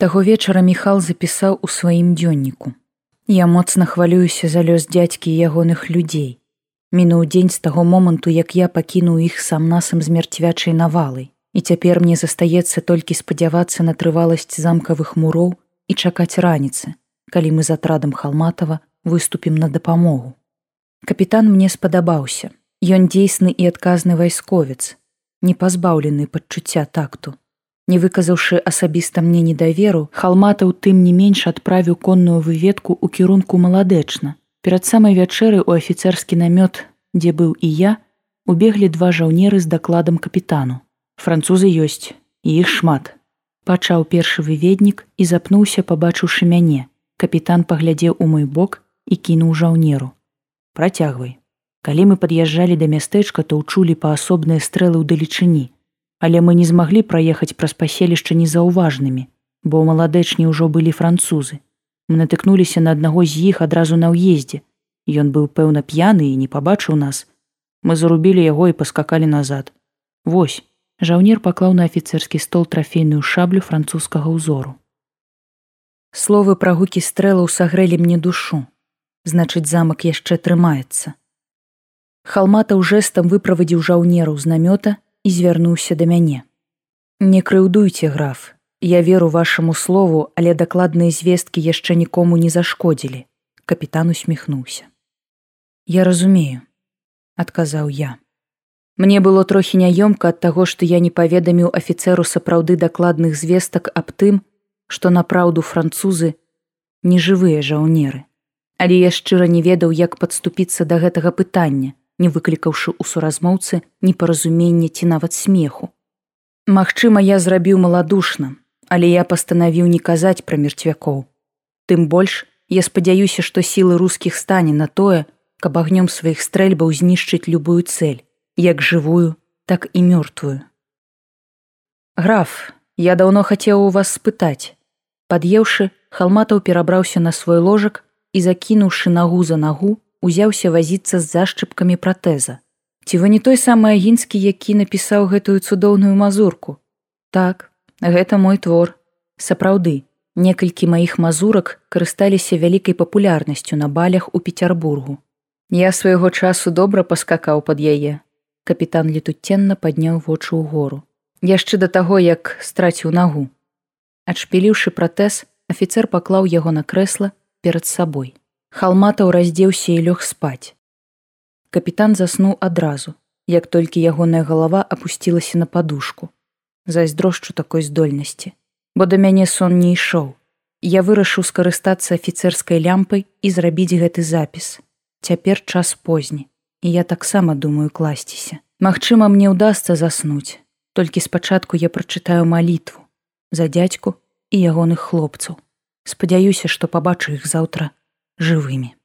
Таго вечара Міхал запісаў у сваім дзённіку. Я моцна хвалююся за лёс дзядзькі і ягоных людзей. Мінуў дзень з таго моманту, як я пакінуў іх сам насам з мярцвячай навалай. І цяпер мне застаецца толькі спадзявацца на трываласць замкавых муроў і чакаць раніцы, калі мы з атрадам халматава выступім на дапамогу. Капітан мне спадабаўся. Ён дзейсны і адказны вайсковец, не пазбаўлены пачуцця такту. Не выказаўшы асабіста мне недаверу, халматаў тым не менш адправіў конную выведку ў кірунку маладэчна. Перад самай вячэры ў афіцэрскі намёт, дзе быў і я, убеглі два жаўнеры з дакладам капітану. Французы ёсць, і іх шмат. Пачаў першы выведнік і запнуўся, пабачыўшы мяне. Капітан паглядзеў у мой бок і кінуў жаўнеру. Працягвай. Калі мы пад'язджалі да мястэчка, то ўчулі паасобныя стрэлы ў далечыні але мы не змаглі праехаць праз паселішча незаўважнымі, бо ў маладэчні ўжо былі французы. Мы натыкнуліся на аднаго з іх адразу на ўездзе. Ён быў пэўна п'яны і не пабачыў нас. Мы зарубілі яго і паскакалі назад. Вось, жаўнер паклаў на афіцэрскі стол трафейную шаблю французскага ўзору. Словы пра гукі стрэлаў сагрэлі мне душу. Значыць, замак яшчэ трымаецца. Халмата ў жэстам выправадзіў жаўнеру з намёта і звярнуўся да мяне. Не крыўдуйце граф, я веру вашаму слову, але дакладныя звесткі яшчэ нікому не зашкодзілі. Капітан усміхнуўся. Я разумею, адказаў я. Мне было трохі няёмка ад таго, што я не паведаміў афіцэру сапраўды дакладных звестак аб тым, што напраўду французы нежывыя жаўнеры. Але я шчыра не ведаў, як падступіцца да гэтага пытання, не выклікаўшы ў суразмоўцы непаразумення ці нават смеху. Магчыма, я зрабіў маладушна, але я пастанавіў не казаць пра мерцвякоў. Тым больш я спадзяюся, што сілы рускіх стане на тое, каб агнём сваіх стрэльбаў знішчыць любую цэль, як жывую, так і мёртвую. Граф, я даўно хацеў у вас спытаць. Пад'еўшы, халматаў перабраўся на свой ложак і закінуўшы нагу за нагу, узяўся вазіцца з зашчыпкамі пратэза. Ці вы не той самы агінскі, які напісаў гэтую цудоўную мазурку. Так, гэта мой твор. Сапраўды, некалькі маіх мазурак карысталіся вялікай папулярнасцю на балях у Петербургу. Я свайго часу добра паскакаў пад яе. Капітан летуценна падняў вочы ў гору. Яшчэ да таго, як страціў нагу. Адшпіліўшы пратэз, афіцэр паклаў яго на крэсла перад сабой. Халматаў раздзеўся і лёг спаць. Капітан заснуў адразу, як толькі ягоная галава апусцілася на падушку. Зайздрошчу такой здольнасці, бо да мяне сон не ішоў. Я вырашыў скарыстацца афіцэрскай лямпай і зрабіць гэты запіс. Цяпер час позні, і я таксама думаю класціся. Магчыма, мне ўдасца заснуць. Толькі спачатку я прачытаю малітву за дядзьку і ягоных хлопцаў. Спадзяюся, што пабачу іх заўтра живыми.